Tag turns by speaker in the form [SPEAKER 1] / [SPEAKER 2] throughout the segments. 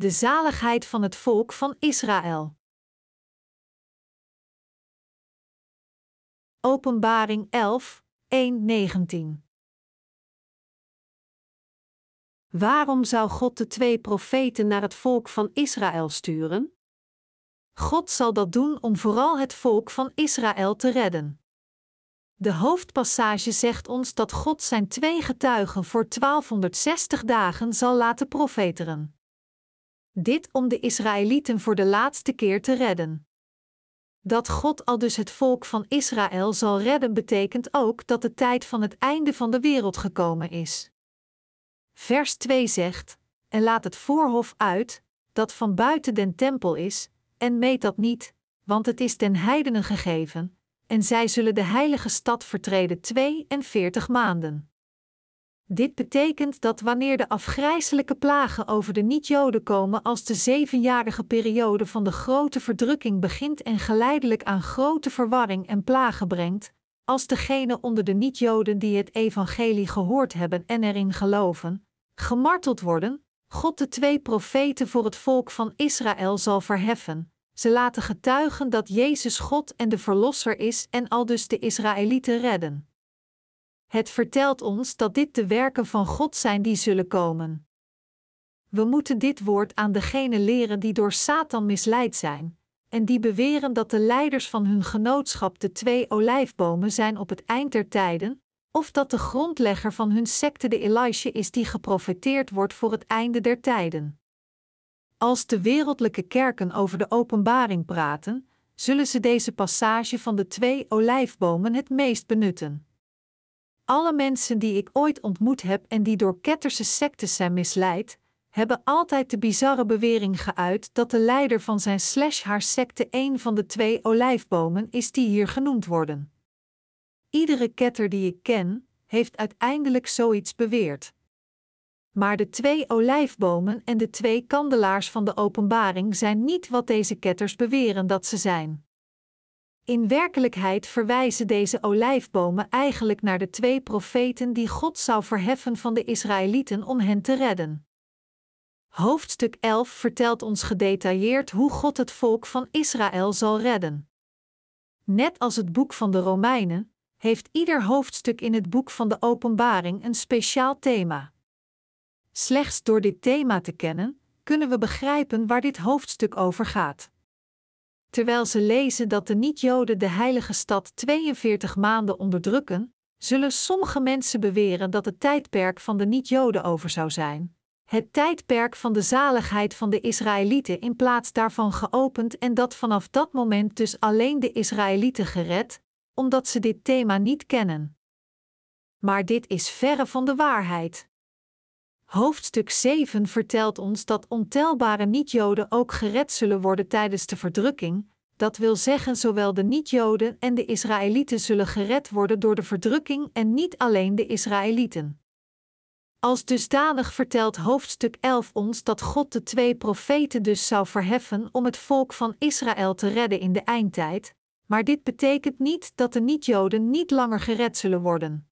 [SPEAKER 1] De zaligheid van het volk van Israël. Openbaring 11, 1, 19. Waarom zou God de twee profeten naar het volk van Israël sturen? God zal dat doen om vooral het volk van Israël te redden. De hoofdpassage zegt ons dat God zijn twee getuigen voor 1260 dagen zal laten profeteren. Dit om de Israëlieten voor de laatste keer te redden. Dat God al dus het volk van Israël zal redden betekent ook dat de tijd van het einde van de wereld gekomen is. Vers 2 zegt: En laat het voorhof uit, dat van buiten den tempel is, en meet dat niet, want het is den heidenen gegeven, en zij zullen de heilige stad vertreden 42 maanden. Dit betekent dat wanneer de afgrijselijke plagen over de niet-Joden komen als de zevenjarige periode van de grote verdrukking begint en geleidelijk aan grote verwarring en plagen brengt, als degenen onder de niet-Joden die het evangelie gehoord hebben en erin geloven, gemarteld worden, God de twee profeten voor het volk van Israël zal verheffen. Ze laten getuigen dat Jezus God en de Verlosser is en aldus de Israëlieten redden. Het vertelt ons dat dit de werken van God zijn die zullen komen. We moeten dit woord aan degenen leren die door Satan misleid zijn, en die beweren dat de leiders van hun genootschap de twee olijfbomen zijn op het eind der tijden, of dat de grondlegger van hun secte de Elisha is die geprofeteerd wordt voor het einde der tijden. Als de wereldlijke kerken over de openbaring praten, zullen ze deze passage van de twee olijfbomen het meest benutten. Alle mensen die ik ooit ontmoet heb en die door ketterse sectes zijn misleid, hebben altijd de bizarre bewering geuit dat de leider van zijn slash haar secte een van de twee olijfbomen is die hier genoemd worden. Iedere ketter die ik ken, heeft uiteindelijk zoiets beweerd. Maar de twee olijfbomen en de twee kandelaars van de openbaring zijn niet wat deze ketters beweren dat ze zijn. In werkelijkheid verwijzen deze olijfbomen eigenlijk naar de twee profeten die God zou verheffen van de Israëlieten om hen te redden. Hoofdstuk 11 vertelt ons gedetailleerd hoe God het volk van Israël zal redden. Net als het boek van de Romeinen, heeft ieder hoofdstuk in het boek van de Openbaring een speciaal thema. Slechts door dit thema te kennen, kunnen we begrijpen waar dit hoofdstuk over gaat. Terwijl ze lezen dat de niet-Joden de heilige stad 42 maanden onderdrukken, zullen sommige mensen beweren dat het tijdperk van de niet-Joden over zou zijn. Het tijdperk van de zaligheid van de Israëlieten in plaats daarvan geopend en dat vanaf dat moment dus alleen de Israëlieten gered, omdat ze dit thema niet kennen. Maar dit is verre van de waarheid. Hoofdstuk 7 vertelt ons dat ontelbare niet-Joden ook gered zullen worden tijdens de verdrukking, dat wil zeggen zowel de niet-Joden en de Israëlieten zullen gered worden door de verdrukking en niet alleen de Israëlieten. Als dusdanig vertelt hoofdstuk 11 ons dat God de twee profeten dus zou verheffen om het volk van Israël te redden in de eindtijd, maar dit betekent niet dat de niet-Joden niet langer gered zullen worden.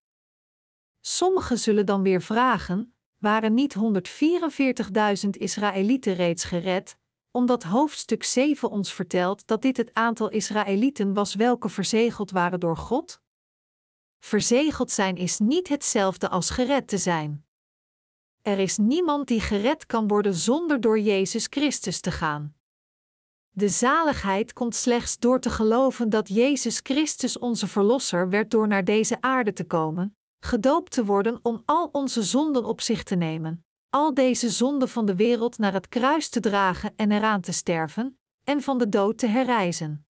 [SPEAKER 1] Sommigen zullen dan weer vragen: waren niet 144.000 Israëlieten reeds gered, omdat hoofdstuk 7 ons vertelt dat dit het aantal Israëlieten was welke verzegeld waren door God? Verzegeld zijn is niet hetzelfde als gered te zijn. Er is niemand die gered kan worden zonder door Jezus Christus te gaan. De zaligheid komt slechts door te geloven dat Jezus Christus onze Verlosser werd door naar deze aarde te komen, gedoopt te worden om al onze zonden op zich te nemen, al deze zonden van de wereld naar het kruis te dragen en eraan te sterven, en van de dood te herrijzen.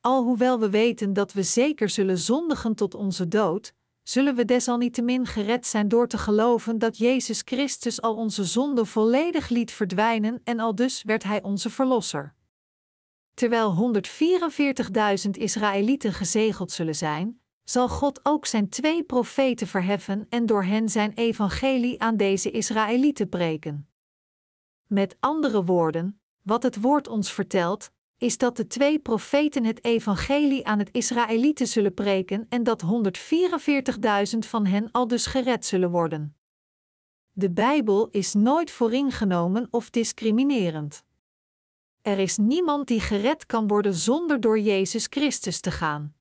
[SPEAKER 1] Alhoewel we weten dat we zeker zullen zondigen tot onze dood, zullen we desalniettemin gered zijn door te geloven dat Jezus Christus al onze zonden volledig liet verdwijnen en al dus werd Hij onze Verlosser. Terwijl 144.000 Israëlieten gezegeld zullen zijn, zal God ook zijn twee profeten verheffen en door hen zijn evangelie aan deze Israëlieten preken. Met andere woorden, wat het woord ons vertelt, is dat de twee profeten het evangelie aan het Israëlieten zullen preken en dat 144.000 van hen al dus gered zullen worden. De Bijbel is nooit vooringenomen of discriminerend. Er is niemand die gered kan worden zonder door Jezus Christus te gaan.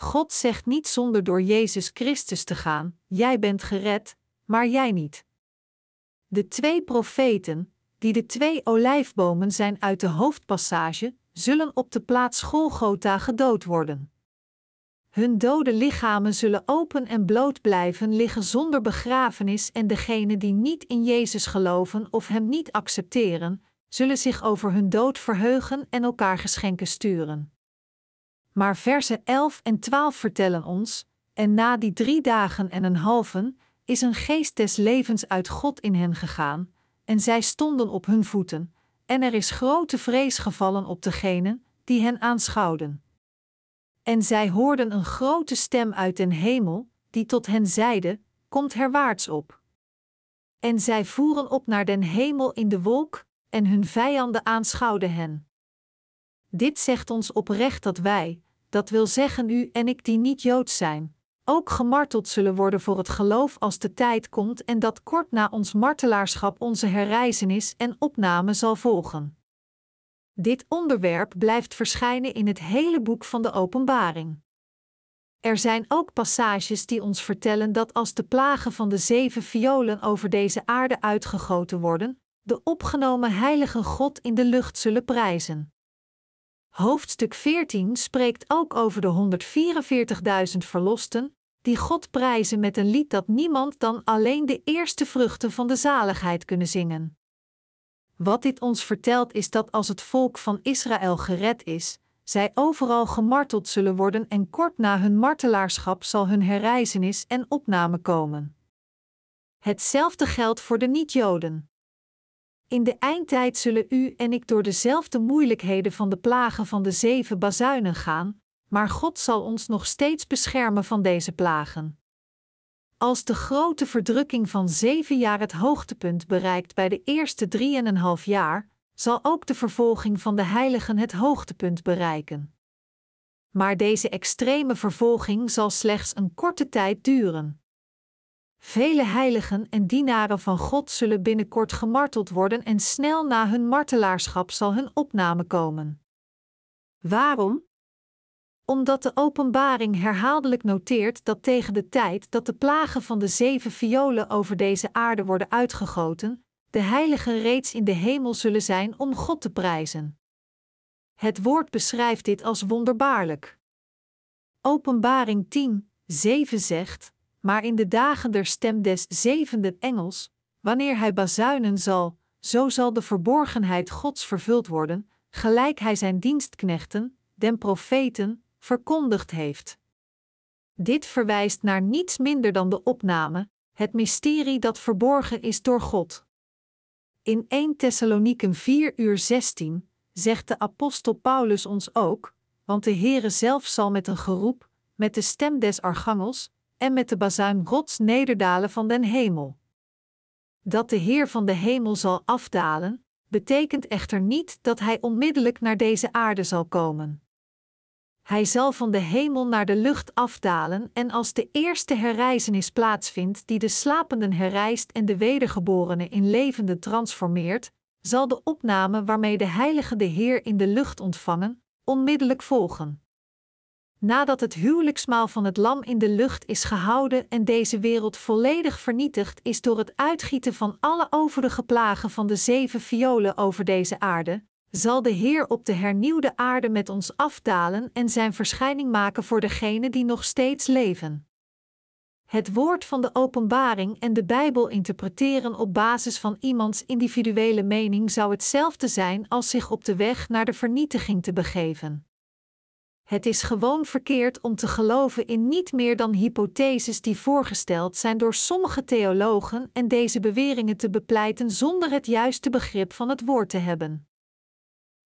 [SPEAKER 1] God zegt niet zonder door Jezus Christus te gaan: Jij bent gered, maar jij niet. De twee profeten, die de twee olijfbomen zijn uit de hoofdpassage, zullen op de plaats Golgotha gedood worden. Hun dode lichamen zullen open en bloot blijven liggen zonder begrafenis en degenen die niet in Jezus geloven of Hem niet accepteren, zullen zich over hun dood verheugen en elkaar geschenken sturen. Maar versen 11 en 12 vertellen ons: En na die drie dagen en een halven is een geest des levens uit God in hen gegaan, en zij stonden op hun voeten, en er is grote vrees gevallen op degenen die hen aanschouwden. En zij hoorden een grote stem uit den hemel, die tot hen zeide: Komt herwaarts op. En zij voeren op naar den hemel in de wolk, en hun vijanden aanschouwden hen. Dit zegt ons oprecht dat wij, dat wil zeggen u en ik die niet Joods zijn, ook gemarteld zullen worden voor het geloof als de tijd komt en dat kort na ons martelaarschap onze herreizenis en opname zal volgen. Dit onderwerp blijft verschijnen in het hele boek van de Openbaring. Er zijn ook passages die ons vertellen dat als de plagen van de zeven violen over deze aarde uitgegoten worden, de opgenomen heilige God in de lucht zullen prijzen. Hoofdstuk 14 spreekt ook over de 144.000 verlosten, die God prijzen met een lied dat niemand dan alleen de eerste vruchten van de zaligheid kunnen zingen. Wat dit ons vertelt is dat als het volk van Israël gered is, zij overal gemarteld zullen worden en kort na hun martelaarschap zal hun herreizenis en opname komen. Hetzelfde geldt voor de niet-Joden. In de eindtijd zullen u en ik door dezelfde moeilijkheden van de plagen van de zeven bazuinen gaan, maar God zal ons nog steeds beschermen van deze plagen. Als de grote verdrukking van zeven jaar het hoogtepunt bereikt bij de eerste drieënhalf jaar, zal ook de vervolging van de heiligen het hoogtepunt bereiken. Maar deze extreme vervolging zal slechts een korte tijd duren. Vele heiligen en dienaren van God zullen binnenkort gemarteld worden en snel na hun martelaarschap zal hun opname komen. Waarom? Omdat de openbaring herhaaldelijk noteert dat tegen de tijd dat de plagen van de zeven violen over deze aarde worden uitgegoten, de heiligen reeds in de hemel zullen zijn om God te prijzen. Het woord beschrijft dit als wonderbaarlijk. Openbaring 10, 7 zegt: Maar in de dagen der stem des zevende engels, wanneer hij bazuinen zal, zo zal de verborgenheid Gods vervuld worden, gelijk hij zijn dienstknechten, den profeten, verkondigd heeft. Dit verwijst naar niets minder dan de opname, het mysterie dat verborgen is door God. In 1 Thessaloniken 4 uur 16 zegt de apostel Paulus ons ook, want de Heere zelf zal met een geroep, met de stem des archangels en met de bazuin Gods nederdalen van den hemel. Dat de Heer van de hemel zal afdalen, betekent echter niet dat hij onmiddellijk naar deze aarde zal komen. Hij zal van de hemel naar de lucht afdalen en als de eerste herreizenis plaatsvindt die de slapenden herrijst en de wedergeborenen in levenden transformeert, zal de opname waarmee de Heilige de Heer in de lucht ontvangen, onmiddellijk volgen. Nadat het huwelijksmaal van het lam in de lucht is gehouden en deze wereld volledig vernietigd is door het uitgieten van alle overige plagen van de zeven violen over deze aarde, zal de Heer op de hernieuwde aarde met ons afdalen en zijn verschijning maken voor degenen die nog steeds leven. Het woord van de openbaring en de Bijbel interpreteren op basis van iemands individuele mening zou hetzelfde zijn als zich op de weg naar de vernietiging te begeven. Het is gewoon verkeerd om te geloven in niet meer dan hypotheses die voorgesteld zijn door sommige theologen en deze beweringen te bepleiten zonder het juiste begrip van het woord te hebben.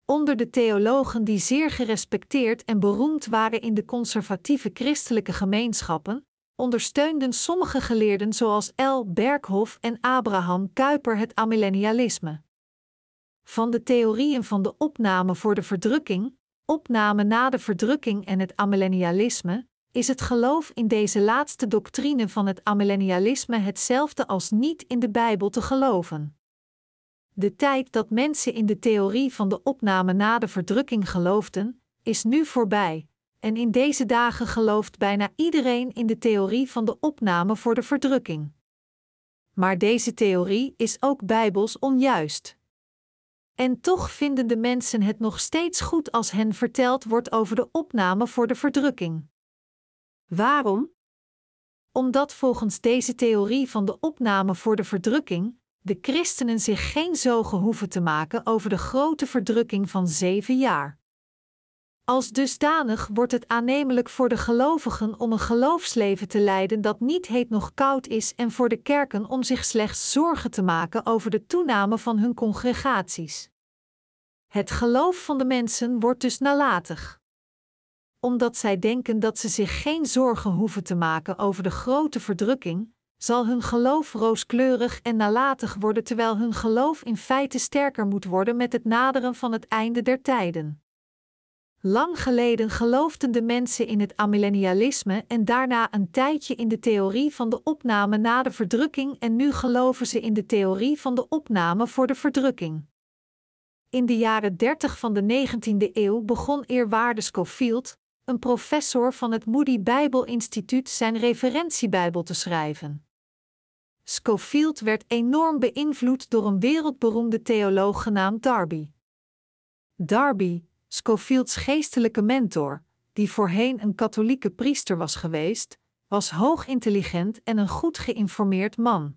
[SPEAKER 1] Onder de theologen die zeer gerespecteerd en beroemd waren in de conservatieve christelijke gemeenschappen, ondersteunden sommige geleerden zoals L. Berghof en Abraham Kuyper het amillennialisme. Van de theorieën van de opname voor de verdrukking, opname na de verdrukking en het amillennialisme is het geloof in deze laatste doctrine van het amillennialisme hetzelfde als niet in de Bijbel te geloven. De tijd dat mensen in de theorie van de opname na de verdrukking geloofden, is nu voorbij, en in deze dagen gelooft bijna iedereen in de theorie van de opname voor de verdrukking. Maar deze theorie is ook bijbels onjuist. En toch vinden de mensen het nog steeds goed als hen verteld wordt over de opname voor de verdrukking. Waarom? Omdat volgens deze theorie van de opname voor de verdrukking de christenen zich geen zorgen hoeven te maken over de grote verdrukking van zeven jaar. Als dusdanig wordt het aannemelijk voor de gelovigen om een geloofsleven te leiden dat niet heet nog koud is en voor de kerken om zich slechts zorgen te maken over de toename van hun congregaties. Het geloof van de mensen wordt dus nalatig. Omdat zij denken dat ze zich geen zorgen hoeven te maken over de grote verdrukking, zal hun geloof rooskleurig en nalatig worden terwijl hun geloof in feite sterker moet worden met het naderen van het einde der tijden. Lang geleden geloofden de mensen in het amillennialisme en daarna een tijdje in de theorie van de opname na de verdrukking en nu geloven ze in de theorie van de opname voor de verdrukking. In de jaren 30 van de 19e eeuw begon eerwaarde Scofield, een professor van het Moody Bijbel Instituut, zijn referentiebijbel te schrijven. Scofield werd enorm beïnvloed door een wereldberoemde theoloog genaamd Darby. Darby, Scofields geestelijke mentor, die voorheen een katholieke priester was geweest, was hoog intelligent en een goed geïnformeerd man.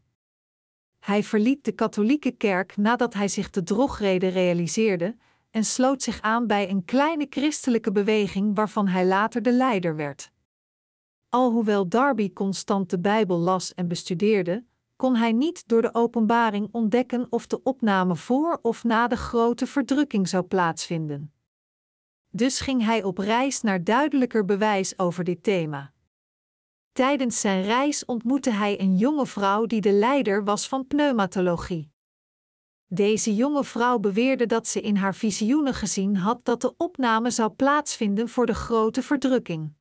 [SPEAKER 1] Hij verliet de katholieke kerk nadat hij zich de drogreden realiseerde en sloot zich aan bij een kleine christelijke beweging waarvan hij later de leider werd. Alhoewel Darby constant de Bijbel las en bestudeerde, kon hij niet door de openbaring ontdekken of de opname voor of na de grote verdrukking zou plaatsvinden. Dus ging hij op reis naar duidelijker bewijs over dit thema. Tijdens zijn reis ontmoette hij een jonge vrouw die de leider was van pneumatologie. Deze jonge vrouw beweerde dat ze in haar visioenen gezien had dat de opname zou plaatsvinden voor de grote verdrukking.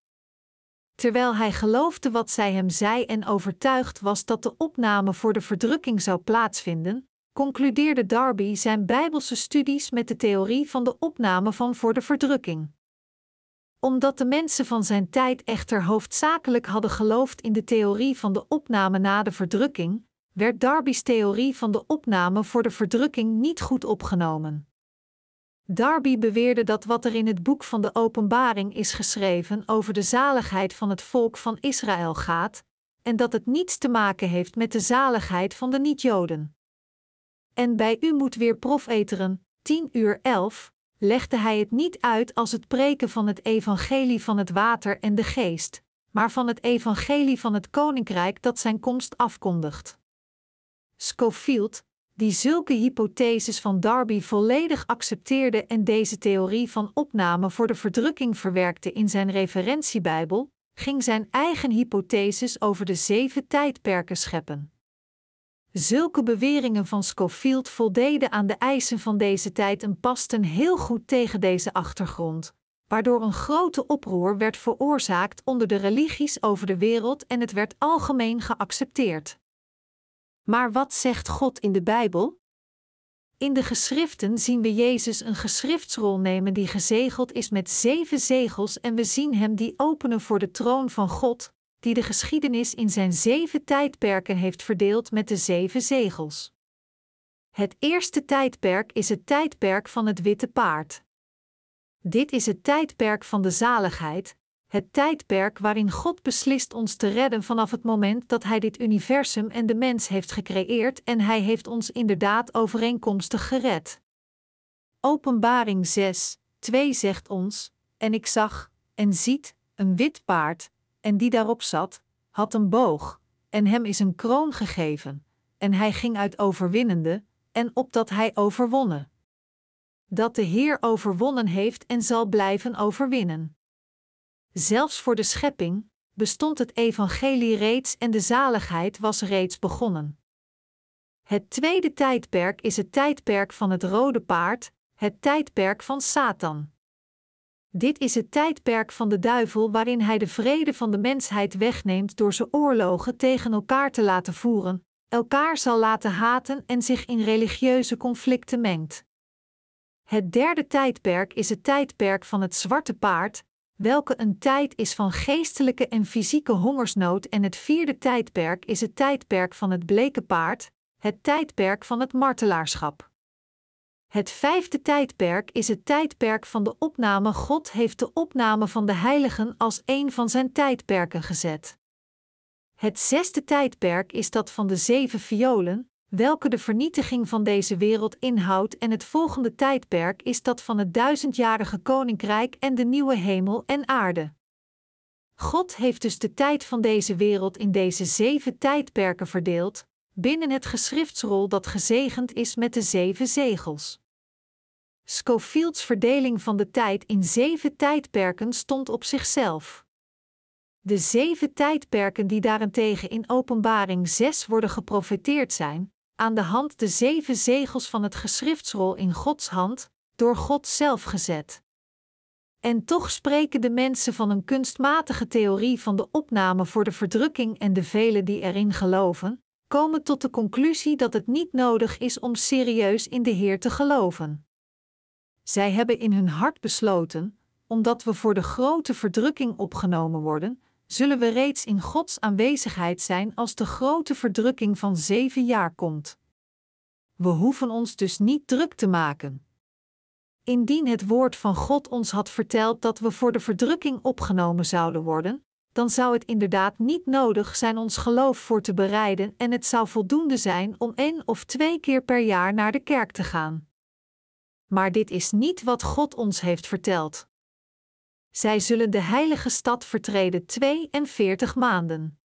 [SPEAKER 1] Terwijl hij geloofde wat zij hem zei en overtuigd was dat de opname voor de verdrukking zou plaatsvinden, concludeerde Darby zijn Bijbelse studies met de theorie van de opname van voor de verdrukking. Omdat de mensen van zijn tijd echter hoofdzakelijk hadden geloofd in de theorie van de opname na de verdrukking, werd Darby's theorie van de opname voor de verdrukking niet goed opgenomen. Darby beweerde dat wat er in het boek van de Openbaring is geschreven over de zaligheid van het volk van Israël gaat, en dat het niets te maken heeft met de zaligheid van de niet-Joden. En bij u moet weer profeteren, 10 uur 11, legde hij het niet uit als het preken van het evangelie van het water en de geest, maar van het evangelie van het koninkrijk dat zijn komst afkondigt. Schofield, die zulke hypotheses van Darby volledig accepteerde en deze theorie van opname voor de verdrukking verwerkte in zijn referentiebijbel, ging zijn eigen hypotheses over de zeven tijdperken scheppen. Zulke beweringen van Schofield voldeden aan de eisen van deze tijd en pasten heel goed tegen deze achtergrond, waardoor een grote oproer werd veroorzaakt onder de religies over de wereld en het werd algemeen geaccepteerd. Maar wat zegt God in de Bijbel? In de geschriften zien we Jezus een geschriftsrol nemen die gezegeld is met zeven zegels en we zien hem die openen voor de troon van God, die de geschiedenis in zijn zeven tijdperken heeft verdeeld met de zeven zegels. Het eerste tijdperk is het tijdperk van het witte paard. Dit is het tijdperk van de zaligheid, het tijdperk waarin God beslist ons te redden vanaf het moment dat Hij dit universum en de mens heeft gecreëerd en Hij heeft ons inderdaad overeenkomstig gered. Openbaring 6, 2 zegt ons: En ik zag, en ziet, een wit paard, en die daarop zat, had een boog, en hem is een kroon gegeven, en hij ging uit overwinnende, en opdat hij overwonnen. Dat de Heer overwonnen heeft en zal blijven overwinnen. Zelfs voor de schepping bestond het evangelie reeds en de zaligheid was reeds begonnen. Het tweede tijdperk is het tijdperk van het rode paard, het tijdperk van Satan. Dit is het tijdperk van de duivel waarin hij de vrede van de mensheid wegneemt door ze oorlogen tegen elkaar te laten voeren, elkaar zal laten haten en zich in religieuze conflicten mengt. Het derde tijdperk is het tijdperk van het zwarte paard, welke een tijd is van geestelijke en fysieke hongersnood, en het vierde tijdperk is het tijdperk van het bleke paard, het tijdperk van het martelaarschap. Het vijfde tijdperk is het tijdperk van de opname. God heeft de opname van de heiligen als een van zijn tijdperken gezet. Het zesde tijdperk is dat van de zeven violen, welke de vernietiging van deze wereld inhoudt, en het volgende tijdperk is dat van het duizendjarige koninkrijk en de nieuwe hemel en aarde. God heeft dus de tijd van deze wereld in deze zeven tijdperken verdeeld, binnen het geschriftsrol dat gezegend is met de zeven zegels. Schofield's verdeling van de tijd in zeven tijdperken stond op zichzelf. De zeven tijdperken die daarentegen in Openbaring 6 worden geprofeteerd zijn, aan de hand de zeven zegels van het geschriftsrol in Gods hand, door God zelf gezet. En toch spreken de mensen van een kunstmatige theorie van de opname voor de verdrukking en de velen die erin geloven, komen tot de conclusie dat het niet nodig is om serieus in de Heer te geloven. Zij hebben in hun hart besloten, omdat we voor de grote verdrukking opgenomen worden, zullen we reeds in Gods aanwezigheid zijn als de grote verdrukking van zeven jaar komt. We hoeven ons dus niet druk te maken. Indien het woord van God ons had verteld dat we voor de verdrukking opgenomen zouden worden, dan zou het inderdaad niet nodig zijn ons geloof voor te bereiden en het zou voldoende zijn om één of twee keer per jaar naar de kerk te gaan. Maar dit is niet wat God ons heeft verteld. Zij zullen de heilige stad vertreden 42 maanden.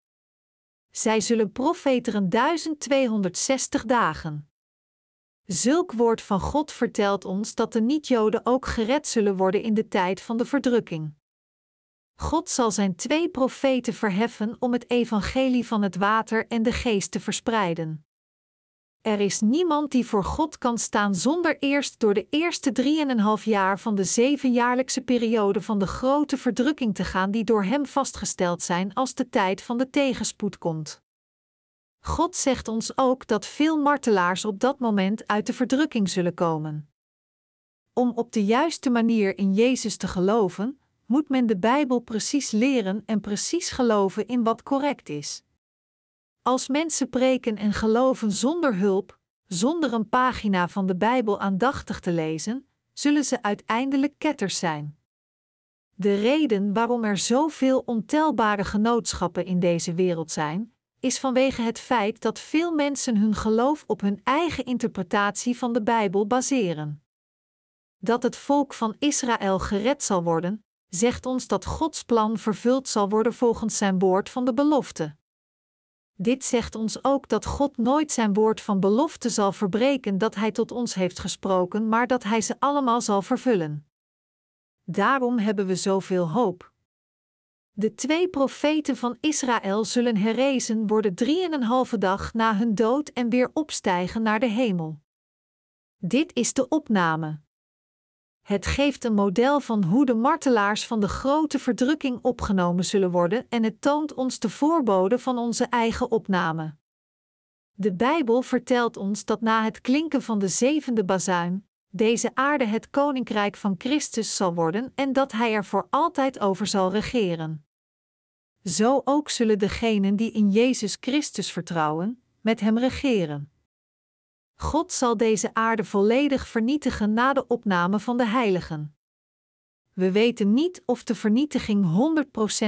[SPEAKER 1] Zij zullen profeteren 1260 dagen. Zulk woord van God vertelt ons dat de niet-Joden ook gered zullen worden in de tijd van de verdrukking. God zal zijn twee profeten verheffen om het evangelie van het water en de geest te verspreiden. Er is niemand die voor God kan staan zonder eerst door de eerste drieënhalf jaar van de zevenjaarlijkse periode van de grote verdrukking te gaan die door hem vastgesteld zijn als de tijd van de tegenspoed komt. God zegt ons ook dat veel martelaars op dat moment uit de verdrukking zullen komen. Om op de juiste manier in Jezus te geloven, moet men de Bijbel precies leren en precies geloven in wat correct is. Als mensen preken en geloven zonder hulp, zonder een pagina van de Bijbel aandachtig te lezen, zullen ze uiteindelijk ketters zijn. De reden waarom er zoveel ontelbare genootschappen in deze wereld zijn, is vanwege het feit dat veel mensen hun geloof op hun eigen interpretatie van de Bijbel baseren. Dat het volk van Israël gered zal worden, zegt ons dat Gods plan vervuld zal worden volgens zijn woord van de belofte. Dit zegt ons ook dat God nooit zijn woord van belofte zal verbreken dat Hij tot ons heeft gesproken, maar dat Hij ze allemaal zal vervullen. Daarom hebben we zoveel hoop. De twee profeten van Israël zullen herrezen worden drieënhalve dag na hun dood en weer opstijgen naar de hemel. Dit is de opname. Het geeft een model van hoe de martelaars van de grote verdrukking opgenomen zullen worden en het toont ons de voorbode van onze eigen opname. De Bijbel vertelt ons dat na het klinken van de zevende bazuin, deze aarde het koninkrijk van Christus zal worden en dat Hij er voor altijd over zal regeren. Zo ook zullen degenen die in Jezus Christus vertrouwen, met Hem regeren. God zal deze aarde volledig vernietigen na de opname van de heiligen. We weten niet of de vernietiging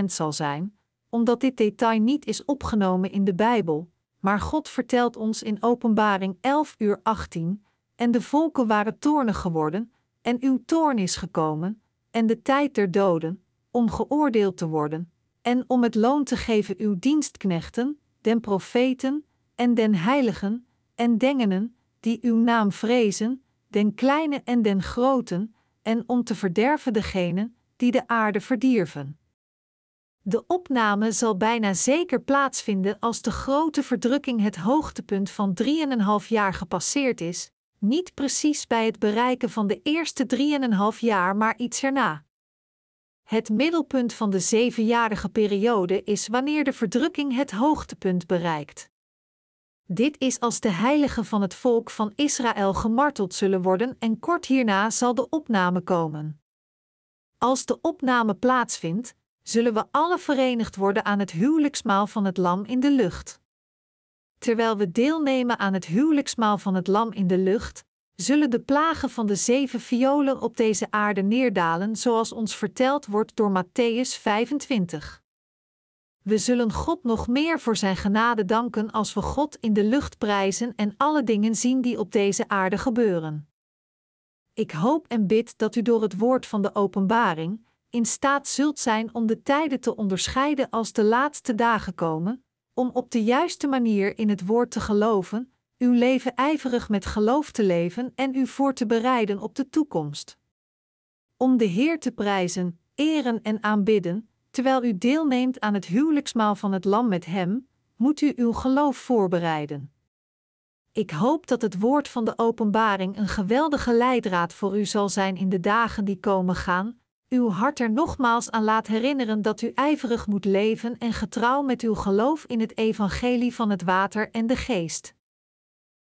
[SPEAKER 1] 100% zal zijn, omdat dit detail niet is opgenomen in de Bijbel, maar God vertelt ons in Openbaring 11 uur 18: En de volken waren toornig geworden, en uw toorn is gekomen, en de tijd der doden, om geoordeeld te worden, en om het loon te geven uw dienstknechten, den profeten, en den heiligen, en dengenen, die uw naam vrezen, den kleine en den groten, en om te verderven degenen die de aarde verdierven. De opname zal bijna zeker plaatsvinden als de grote verdrukking het hoogtepunt van 3,5 jaar gepasseerd is, niet precies bij het bereiken van de eerste 3,5 jaar, maar iets erna. Het middelpunt van de zevenjarige periode is wanneer de verdrukking het hoogtepunt bereikt. Dit is als de heiligen van het volk van Israël gemarteld zullen worden en kort hierna zal de opname komen. Als de opname plaatsvindt, zullen we alle verenigd worden aan het huwelijksmaal van het Lam in de lucht. Terwijl we deelnemen aan het huwelijksmaal van het Lam in de lucht, zullen de plagen van de zeven violen op deze aarde neerdalen, zoals ons verteld wordt door Matthäus 25. We zullen God nog meer voor Zijn genade danken als we God in de lucht prijzen en alle dingen zien die op deze aarde gebeuren. Ik hoop en bid dat u door het woord van de openbaring in staat zult zijn om de tijden te onderscheiden als de laatste dagen komen, om op de juiste manier in het woord te geloven, uw leven ijverig met geloof te leven en u voor te bereiden op de toekomst. Om de Heer te prijzen, eren en aanbidden, terwijl u deelneemt aan het huwelijksmaal van het Lam met Hem, moet u uw geloof voorbereiden. Ik hoop dat het woord van de openbaring een geweldige leidraad voor u zal zijn in de dagen die komen gaan, uw hart er nogmaals aan laat herinneren dat u ijverig moet leven en getrouw met uw geloof in het evangelie van het water en de geest.